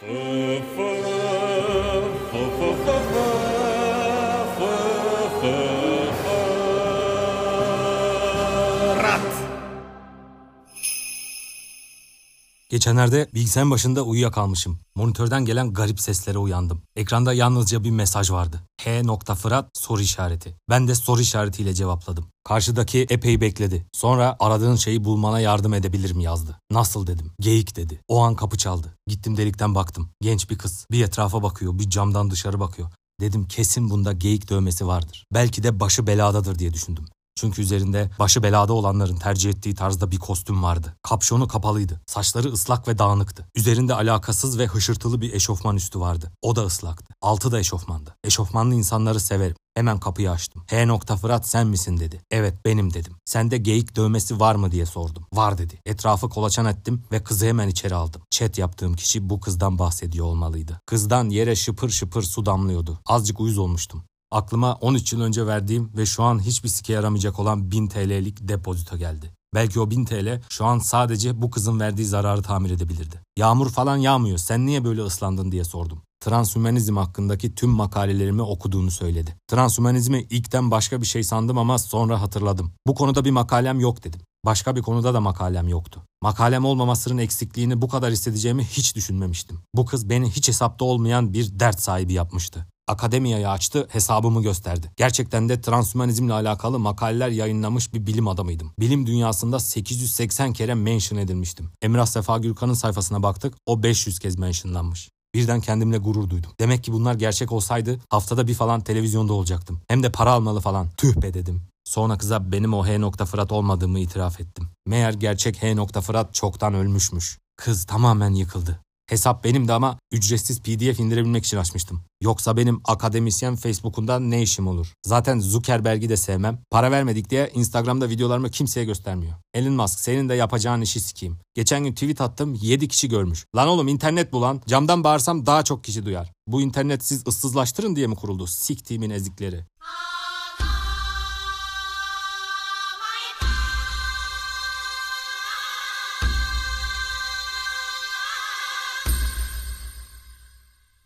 Fa, fa, fa, fa, fa, fa. Geçenlerde bilgisayarın başında uyuyakalmışım. Monitörden gelen garip seslere uyandım. Ekranda yalnızca bir mesaj vardı. H. Fırat soru işareti. Ben de soru işaretiyle cevapladım. Karşıdaki epey bekledi. Sonra aradığın şeyi bulmana yardım edebilirim yazdı. Nasıl dedim. Geyik dedi. O an kapı çaldı. Gittim delikten baktım. Genç bir kız. Bir etrafa bakıyor, bir camdan dışarı bakıyor. Dedim kesin bunda geyik dövmesi vardır. Belki de başı beladadır diye düşündüm. Çünkü üzerinde başı belada olanların tercih ettiği tarzda bir kostüm vardı. Kapşonu kapalıydı. Saçları ıslak ve dağınıktı. Üzerinde alakasız ve hışırtılı bir eşofman üstü vardı. O da ıslaktı. Altı da eşofmandı. Eşofmanlı insanları severim. Hemen kapıyı açtım. H. Fırat sen misin dedi. Evet benim dedim. Sende geyik dövmesi var mı diye sordum. Var dedi. Etrafı kolaçan ettim ve kızı hemen içeri aldım. Chat yaptığım kişi bu kızdan bahsediyor olmalıydı. Kızdan yere şıpır şıpır su damlıyordu. Azıcık uyuz olmuştum. Aklıma 13 yıl önce verdiğim ve şu an hiçbir sike yaramayacak olan 1000 TL'lik depozito geldi. Belki o 1000 TL şu an sadece bu kızın verdiği zararı tamir edebilirdi. Yağmur falan yağmıyor sen niye böyle ıslandın diye sordum. Transhümanizm hakkındaki tüm makalelerimi okuduğunu söyledi. Transhümanizmi ilkten başka bir şey sandım ama sonra hatırladım. Bu konuda bir makalem yok dedim. Başka bir konuda da makalem yoktu. Makalem olmamasının eksikliğini bu kadar hissedeceğimi hiç düşünmemiştim. Bu kız beni hiç hesapta olmayan bir dert sahibi yapmıştı akademiyayı açtı, hesabımı gösterdi. Gerçekten de transhümanizmle alakalı makaleler yayınlamış bir bilim adamıydım. Bilim dünyasında 880 kere mention edilmiştim. Emrah Sefa Gürkan'ın sayfasına baktık, o 500 kez mentionlanmış. Birden kendimle gurur duydum. Demek ki bunlar gerçek olsaydı haftada bir falan televizyonda olacaktım. Hem de para almalı falan. Tüh be dedim. Sonra kıza benim o H. Fırat olmadığımı itiraf ettim. Meğer gerçek H. Fırat çoktan ölmüşmüş. Kız tamamen yıkıldı. Hesap benim de ama ücretsiz pdf indirebilmek için açmıştım. Yoksa benim akademisyen Facebook'unda ne işim olur? Zaten Zuckerberg'i de sevmem. Para vermedik diye Instagram'da videolarımı kimseye göstermiyor. Elon Musk senin de yapacağın işi sikeyim. Geçen gün tweet attım 7 kişi görmüş. Lan oğlum internet bu lan. Camdan bağırsam daha çok kişi duyar. Bu internet siz ıssızlaştırın diye mi kuruldu? Siktiğimin ezikleri.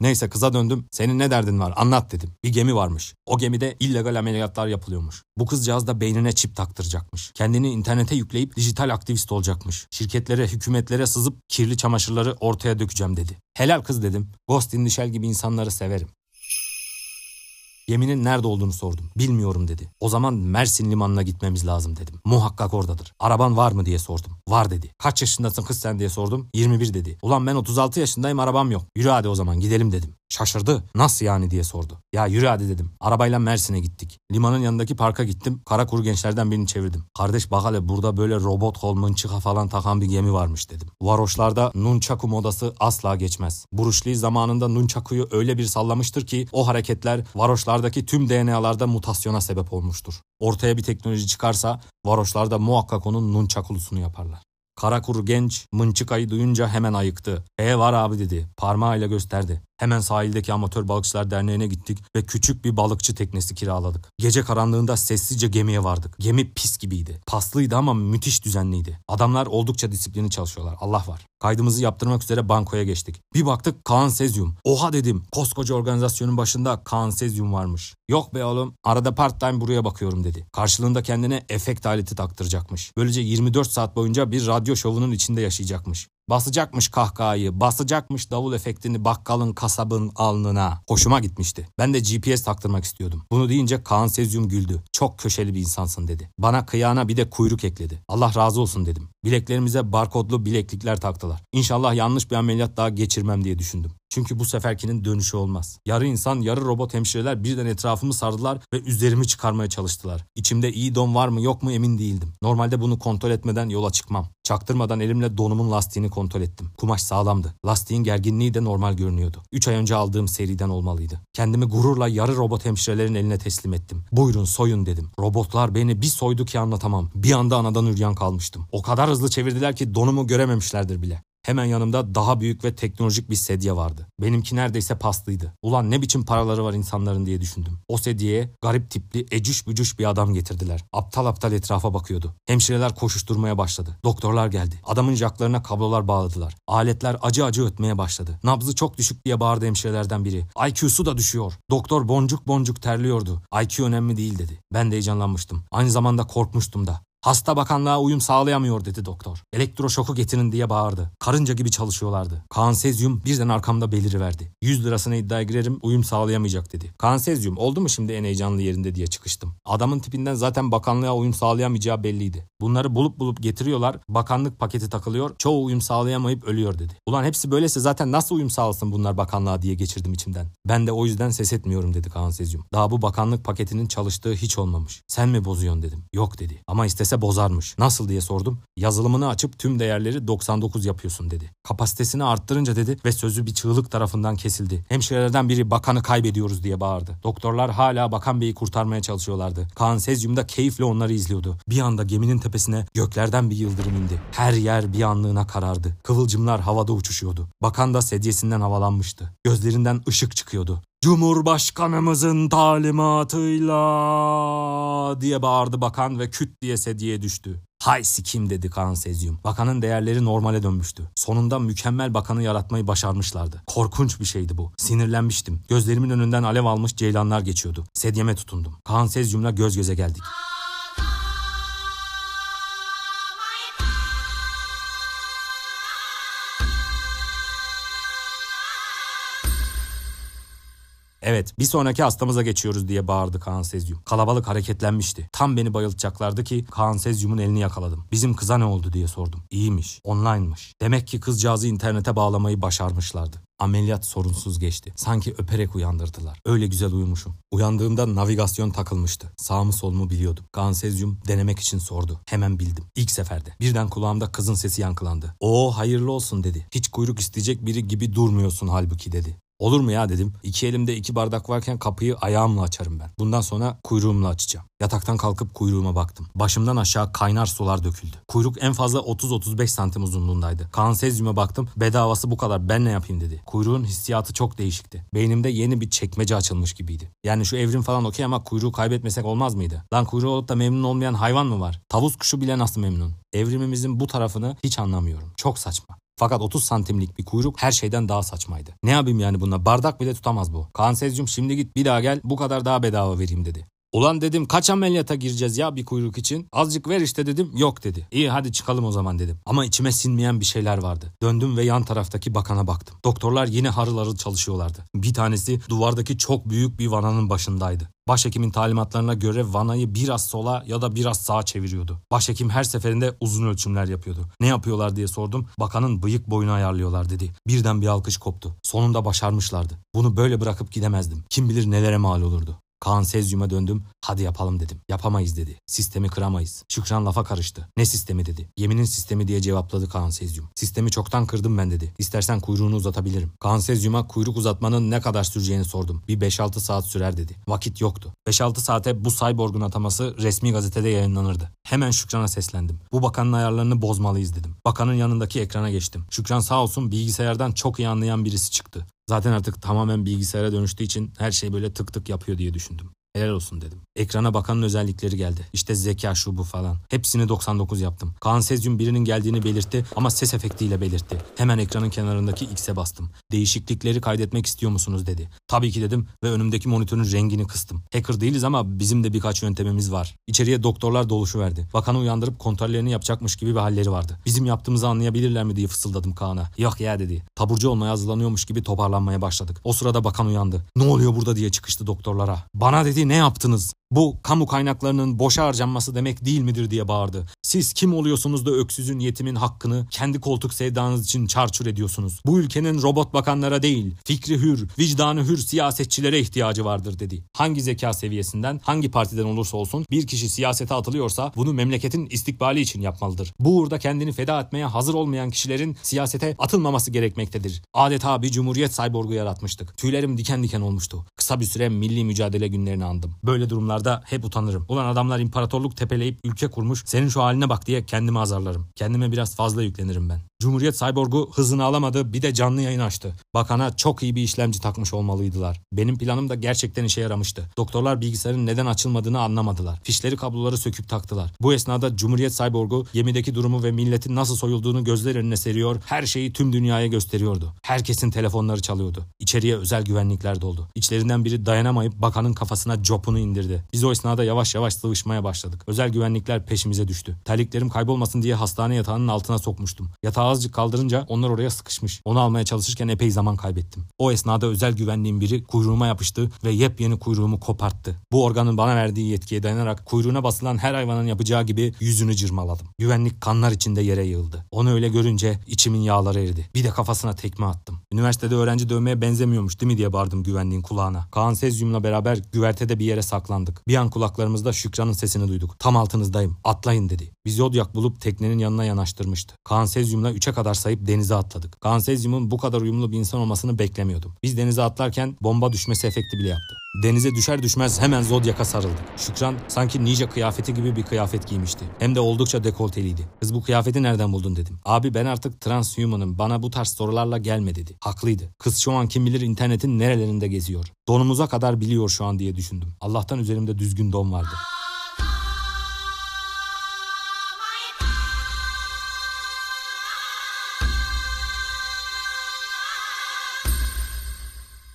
Neyse kıza döndüm. Senin ne derdin var anlat dedim. Bir gemi varmış. O gemide illegal ameliyatlar yapılıyormuş. Bu kızcağız da beynine çip taktıracakmış. Kendini internete yükleyip dijital aktivist olacakmış. Şirketlere, hükümetlere sızıp kirli çamaşırları ortaya dökeceğim dedi. Helal kız dedim. Ghost in the Shell gibi insanları severim. Geminin nerede olduğunu sordum. Bilmiyorum dedi. O zaman Mersin limanına gitmemiz lazım dedim. Muhakkak oradadır. Araban var mı diye sordum. Var dedi. Kaç yaşındasın kız sen diye sordum. 21 dedi. Ulan ben 36 yaşındayım arabam yok. Yürü hadi o zaman gidelim dedim. Şaşırdı. Nasıl yani diye sordu. Ya yürü hadi dedim. Arabayla Mersin'e gittik. Limanın yanındaki parka gittim. Kara kuru gençlerden birini çevirdim. Kardeş bak hele burada böyle robot kol mınçıka falan takan bir gemi varmış dedim. Varoşlarda nunchaku modası asla geçmez. Bruce zamanında nunchakuyu öyle bir sallamıştır ki o hareketler varoşlardaki tüm DNA'larda mutasyona sebep olmuştur. Ortaya bir teknoloji çıkarsa varoşlarda muhakkak onun nunchakulusunu yaparlar. Karakuru genç mınçıkayı duyunca hemen ayıktı. E var abi dedi. Parmağıyla gösterdi. Hemen sahildeki Amatör Balıkçılar Derneği'ne gittik ve küçük bir balıkçı teknesi kiraladık. Gece karanlığında sessizce gemiye vardık. Gemi pis gibiydi. Paslıydı ama müthiş düzenliydi. Adamlar oldukça disiplinli çalışıyorlar. Allah var. Kaydımızı yaptırmak üzere bankoya geçtik. Bir baktık Kaan Sezyum. Oha dedim. Koskoca organizasyonun başında Kaan Sezyum varmış. Yok be oğlum arada part time buraya bakıyorum dedi. Karşılığında kendine efekt aleti taktıracakmış. Böylece 24 saat boyunca bir radyo şovunun içinde yaşayacakmış. Basacakmış kahkahayı, basacakmış davul efektini bakkalın kasabın alnına. Hoşuma gitmişti. Ben de GPS taktırmak istiyordum. Bunu deyince Kaan Sezyum güldü. Çok köşeli bir insansın dedi. Bana kıyana bir de kuyruk ekledi. Allah razı olsun dedim. Bileklerimize barkodlu bileklikler taktılar. İnşallah yanlış bir ameliyat daha geçirmem diye düşündüm. Çünkü bu seferkinin dönüşü olmaz. Yarı insan, yarı robot hemşireler birden etrafımı sardılar ve üzerimi çıkarmaya çalıştılar. İçimde iyi don var mı yok mu emin değildim. Normalde bunu kontrol etmeden yola çıkmam. Çaktırmadan elimle donumun lastiğini kontrol ettim. Kumaş sağlamdı. Lastiğin gerginliği de normal görünüyordu. 3 ay önce aldığım seriden olmalıydı. Kendimi gururla yarı robot hemşirelerin eline teslim ettim. Buyurun soyun dedim. Robotlar beni bir soydu ki anlatamam. Bir anda anadan üryan kalmıştım. O kadar hızlı çevirdiler ki donumu görememişlerdir bile. Hemen yanımda daha büyük ve teknolojik bir sedye vardı. Benimki neredeyse paslıydı. Ulan ne biçim paraları var insanların diye düşündüm. O sedyeye garip tipli ecüş bücüş bir adam getirdiler. Aptal aptal etrafa bakıyordu. Hemşireler koşuşturmaya başladı. Doktorlar geldi. Adamın jaklarına kablolar bağladılar. Aletler acı acı ötmeye başladı. Nabzı çok düşük diye bağırdı hemşirelerden biri. IQ'su da düşüyor. Doktor boncuk boncuk terliyordu. IQ önemli değil dedi. Ben de heyecanlanmıştım. Aynı zamanda korkmuştum da. Hasta bakanlığa uyum sağlayamıyor dedi doktor. Elektroşoku getirin diye bağırdı. Karınca gibi çalışıyorlardı. Kansezyum birden arkamda beliriverdi. 100 lirasına iddia girerim uyum sağlayamayacak dedi. Kansezyum oldu mu şimdi en heyecanlı yerinde diye çıkıştım. Adamın tipinden zaten bakanlığa uyum sağlayamayacağı belliydi. Bunları bulup bulup getiriyorlar. Bakanlık paketi takılıyor. Çoğu uyum sağlayamayıp ölüyor dedi. Ulan hepsi böylese zaten nasıl uyum sağlasın bunlar bakanlığa diye geçirdim içimden. Ben de o yüzden ses etmiyorum dedi Kansezyum. Daha bu bakanlık paketinin çalıştığı hiç olmamış. Sen mi bozuyorsun dedim. Yok dedi. Ama istese bozarmış. Nasıl diye sordum. Yazılımını açıp tüm değerleri 99 yapıyorsun dedi. Kapasitesini arttırınca dedi ve sözü bir çığlık tarafından kesildi. Hemşirelerden biri bakanı kaybediyoruz diye bağırdı. Doktorlar hala bakan beyi kurtarmaya çalışıyorlardı. Kaan Sezyum da keyifle onları izliyordu. Bir anda geminin tepesine göklerden bir yıldırım indi. Her yer bir anlığına karardı. Kıvılcımlar havada uçuşuyordu. Bakan da sedyesinden havalanmıştı. Gözlerinden ışık çıkıyordu. Cumhurbaşkanımızın talimatıyla diye bağırdı bakan ve küt diye sedyeye düştü. Hay sikim dedi Kaan Sezyum. Bakanın değerleri normale dönmüştü. Sonunda mükemmel bakanı yaratmayı başarmışlardı. Korkunç bir şeydi bu. Sinirlenmiştim. Gözlerimin önünden alev almış ceylanlar geçiyordu. Sedyeme tutundum. Kaan Sezyum'la göz göze geldik. Evet bir sonraki hastamıza geçiyoruz diye bağırdı Kaan Sezyum. Kalabalık hareketlenmişti. Tam beni bayıltacaklardı ki Kaan Sezyum'un elini yakaladım. Bizim kıza ne oldu diye sordum. İyiymiş, online'mış. Demek ki kızcağızı internete bağlamayı başarmışlardı. Ameliyat sorunsuz geçti. Sanki öperek uyandırdılar. Öyle güzel uyumuşum. Uyandığımda navigasyon takılmıştı. Sağımı solumu biliyordum. Gansezyum denemek için sordu. Hemen bildim. İlk seferde. Birden kulağımda kızın sesi yankılandı. Oo hayırlı olsun dedi. Hiç kuyruk isteyecek biri gibi durmuyorsun halbuki dedi. Olur mu ya dedim. İki elimde iki bardak varken kapıyı ayağımla açarım ben. Bundan sonra kuyruğumla açacağım. Yataktan kalkıp kuyruğuma baktım. Başımdan aşağı kaynar sular döküldü. Kuyruk en fazla 30-35 santim uzunluğundaydı. Kansezyuma baktım. Bedavası bu kadar ben ne yapayım dedi. Kuyruğun hissiyatı çok değişikti. Beynimde yeni bir çekmece açılmış gibiydi. Yani şu evrim falan okey ama kuyruğu kaybetmesek olmaz mıydı? Lan kuyruğu olup da memnun olmayan hayvan mı var? Tavus kuşu bile nasıl memnun? Evrimimizin bu tarafını hiç anlamıyorum. Çok saçma. Fakat 30 santimlik bir kuyruk her şeyden daha saçmaydı. Ne yapayım yani bununla bardak bile tutamaz bu. Kansezyum şimdi git bir daha gel bu kadar daha bedava vereyim dedi. Ulan dedim kaç ameliyata gireceğiz ya bir kuyruk için? Azıcık ver işte dedim. Yok dedi. İyi hadi çıkalım o zaman dedim. Ama içime sinmeyen bir şeyler vardı. Döndüm ve yan taraftaki bakana baktım. Doktorlar yine harıl harıl çalışıyorlardı. Bir tanesi duvardaki çok büyük bir vananın başındaydı. Başhekimin talimatlarına göre vanayı biraz sola ya da biraz sağa çeviriyordu. Başhekim her seferinde uzun ölçümler yapıyordu. Ne yapıyorlar diye sordum. Bakanın bıyık boyunu ayarlıyorlar dedi. Birden bir alkış koptu. Sonunda başarmışlardı. Bunu böyle bırakıp gidemezdim. Kim bilir nelere mal olurdu. Kaan Sezyum'a döndüm. Hadi yapalım dedim. Yapamayız dedi. Sistemi kıramayız. Şükran lafa karıştı. Ne sistemi dedi. Yeminin sistemi diye cevapladı Kaan Sezyum. Sistemi çoktan kırdım ben dedi. İstersen kuyruğunu uzatabilirim. Kaan Sezyum'a kuyruk uzatmanın ne kadar süreceğini sordum. Bir 5-6 saat sürer dedi. Vakit yoktu. 5-6 saate bu cyborgun ataması resmi gazetede yayınlanırdı. Hemen Şükran'a seslendim. Bu bakanın ayarlarını bozmalıyız dedim. Bakanın yanındaki ekrana geçtim. Şükran sağ olsun bilgisayardan çok iyi anlayan birisi çıktı. Zaten artık tamamen bilgisayara dönüştüğü için her şey böyle tık tık yapıyor diye düşündüm. Helal olsun dedim. Ekrana bakanın özellikleri geldi. İşte zeka şu bu falan. Hepsini 99 yaptım. Kaan Sezyum birinin geldiğini belirtti ama ses efektiyle belirtti. Hemen ekranın kenarındaki X'e bastım. Değişiklikleri kaydetmek istiyor musunuz dedi. Tabii ki dedim ve önümdeki monitörün rengini kıstım. Hacker değiliz ama bizim de birkaç yöntemimiz var. İçeriye doktorlar doluşu verdi. Bakanı uyandırıp kontrollerini yapacakmış gibi bir halleri vardı. Bizim yaptığımızı anlayabilirler mi diye fısıldadım Kaan'a. Yok ya dedi. Taburcu olmaya hazırlanıyormuş gibi toparlanmaya başladık. O sırada bakan uyandı. Ne oluyor burada diye çıkıştı doktorlara. Bana dedi ne yaptınız? Bu kamu kaynaklarının boşa harcanması demek değil midir diye bağırdı. Siz kim oluyorsunuz da öksüzün yetimin hakkını kendi koltuk sevdanız için çarçur ediyorsunuz? Bu ülkenin robot bakanlara değil, fikri hür, vicdanı hür siyasetçilere ihtiyacı vardır dedi. Hangi zeka seviyesinden, hangi partiden olursa olsun bir kişi siyasete atılıyorsa bunu memleketin istikbali için yapmalıdır. Bu uğurda kendini feda etmeye hazır olmayan kişilerin siyasete atılmaması gerekmektedir. Adeta bir cumhuriyet cyborgu yaratmıştık. Tüylerim diken diken olmuştu. Kısa bir süre milli mücadele günlerini andım. Böyle durumlarda hep utanırım. Ulan adamlar imparatorluk tepeleyip ülke kurmuş. Senin şu haline bak diye kendimi azarlarım. Kendime biraz fazla yüklenirim ben. Cumhuriyet Cyborg'u hızını alamadı bir de canlı yayın açtı. Bakana çok iyi bir işlemci takmış olmalıydılar. Benim planım da gerçekten işe yaramıştı. Doktorlar bilgisayarın neden açılmadığını anlamadılar. Fişleri kabloları söküp taktılar. Bu esnada Cumhuriyet Cyborg'u gemideki durumu ve milletin nasıl soyulduğunu gözler önüne seriyor, her şeyi tüm dünyaya gösteriyordu. Herkesin telefonları çalıyordu. İçeriye özel güvenlikler doldu. İçlerinden biri dayanamayıp bakanın kafasına copunu indirdi. Biz o esnada yavaş yavaş sıvışmaya başladık. Özel güvenlikler peşimize düştü. Terliklerim kaybolmasın diye hastane yatağının altına sokmuştum. Yatağı azıcık kaldırınca onlar oraya sıkışmış. Onu almaya çalışırken epey zaman kaybettim. O esnada özel güvenliğin biri kuyruğuma yapıştı ve yepyeni kuyruğumu koparttı. Bu organın bana verdiği yetkiye dayanarak kuyruğuna basılan her hayvanın yapacağı gibi yüzünü cırmaladım. Güvenlik kanlar içinde yere yığıldı. Onu öyle görünce içimin yağları eridi. Bir de kafasına tekme attım. Üniversitede öğrenci dövmeye benzemiyormuş değil mi diye bağırdım güvenliğin kulağına. Kaan Sezyum'la beraber güvertede bir yere saklandık. Bir an kulaklarımızda Şükran'ın sesini duyduk. Tam altınızdayım. Atlayın dedi. Biz yodyak bulup teknenin yanına yanaştırmıştı. Kaan Sezyum'la üçe kadar sayıp denize atladık. Kaan Sezyum'un bu kadar uyumlu bir insan olmasını beklemiyordum. Biz denize atlarken bomba düşmesi efekti bile yaptı. Denize düşer düşmez hemen Zodyak'a sarıldık. Şükran sanki ninja kıyafeti gibi bir kıyafet giymişti. Hem de oldukça dekolteliydi. Kız bu kıyafeti nereden buldun dedim. Abi ben artık transhumanım bana bu tarz sorularla gelme dedi. Haklıydı. Kız şu an kim bilir internetin nerelerinde geziyor. Donumuza kadar biliyor şu an diye düşündüm. Allah'tan üzerimde düzgün don vardı.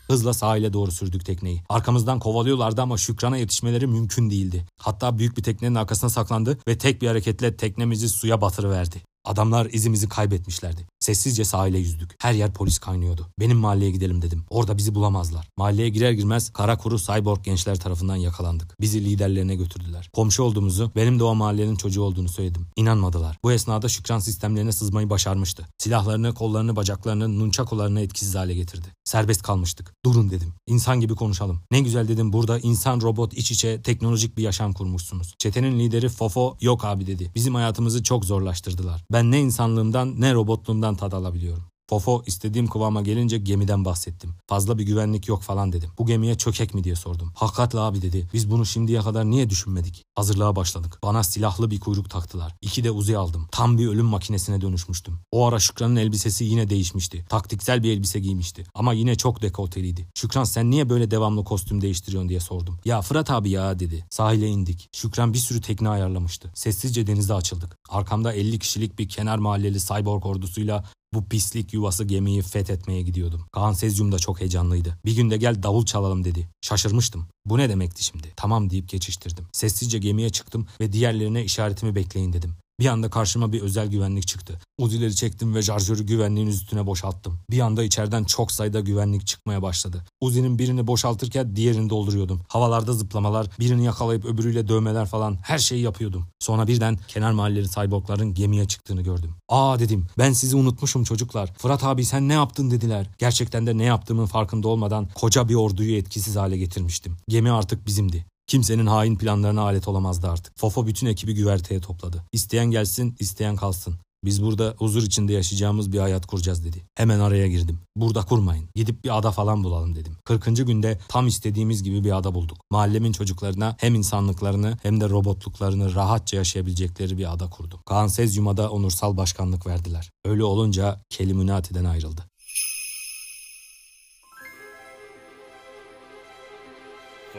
Hızla sahile doğru sürdük tekneyi. Arkamızdan kovalıyorlardı ama Şükran'a yetişmeleri mümkün değildi. Hatta büyük bir teknenin arkasına saklandı ve tek bir hareketle teknemizi suya batırıverdi. Adamlar izimizi kaybetmişlerdi. Sessizce sahile yüzdük. Her yer polis kaynıyordu. Benim mahalleye gidelim dedim. Orada bizi bulamazlar. Mahalleye girer girmez kara kuru cyborg gençler tarafından yakalandık. Bizi liderlerine götürdüler. Komşu olduğumuzu, benim de o mahallenin çocuğu olduğunu söyledim. İnanmadılar. Bu esnada Şükran sistemlerine sızmayı başarmıştı. Silahlarını, kollarını, bacaklarını, nunchakularını etkisiz hale getirdi. Serbest kalmıştık. Durun dedim. İnsan gibi konuşalım. Ne güzel dedim burada insan robot iç içe teknolojik bir yaşam kurmuşsunuz. Çetenin lideri Fofo yok abi dedi. Bizim hayatımızı çok zorlaştırdılar. Ben ne insanlığımdan ne robotluğumdan tad alabiliyorum. Fofo istediğim kıvama gelince gemiden bahsettim. Fazla bir güvenlik yok falan dedim. Bu gemiye çökek mi diye sordum. Hakikatle abi dedi. Biz bunu şimdiye kadar niye düşünmedik? Hazırlığa başladık. Bana silahlı bir kuyruk taktılar. İki de uzi aldım. Tam bir ölüm makinesine dönüşmüştüm. O ara Şükran'ın elbisesi yine değişmişti. Taktiksel bir elbise giymişti. Ama yine çok dekolteliydi. Şükran sen niye böyle devamlı kostüm değiştiriyorsun diye sordum. Ya Fırat abi ya dedi. Sahile indik. Şükran bir sürü tekne ayarlamıştı. Sessizce denize açıldık. Arkamda 50 kişilik bir kenar mahalleli cyborg ordusuyla bu pislik yuvası gemiyi fethetmeye gidiyordum. Kaan Sezyum da çok heyecanlıydı. Bir günde gel davul çalalım dedi. Şaşırmıştım. Bu ne demekti şimdi? Tamam deyip geçiştirdim. Sessizce gemiye çıktım ve diğerlerine işaretimi bekleyin dedim. Bir anda karşıma bir özel güvenlik çıktı. Uzileri çektim ve şarjörü güvenliğin üstüne boşalttım. Bir anda içeriden çok sayıda güvenlik çıkmaya başladı. Uzi'nin birini boşaltırken diğerini dolduruyordum. Havalarda zıplamalar, birini yakalayıp öbürüyle dövmeler falan her şeyi yapıyordum. Sonra birden kenar mahalleli cyborgların gemiye çıktığını gördüm. Aa dedim ben sizi unutmuşum çocuklar. Fırat abi sen ne yaptın dediler. Gerçekten de ne yaptığımın farkında olmadan koca bir orduyu etkisiz hale getirmiştim. Gemi artık bizimdi. Kimsenin hain planlarına alet olamazdı artık. Fofo bütün ekibi güverteye topladı. İsteyen gelsin, isteyen kalsın. Biz burada huzur içinde yaşayacağımız bir hayat kuracağız dedi. Hemen araya girdim. Burada kurmayın. Gidip bir ada falan bulalım dedim. 40. günde tam istediğimiz gibi bir ada bulduk. Mahallemin çocuklarına hem insanlıklarını hem de robotluklarını rahatça yaşayabilecekleri bir ada kurdum. Kaan Sezyum'a da onursal başkanlık verdiler. Öyle olunca Kelimunati'den ayrıldı.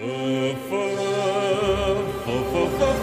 oh oh oh oh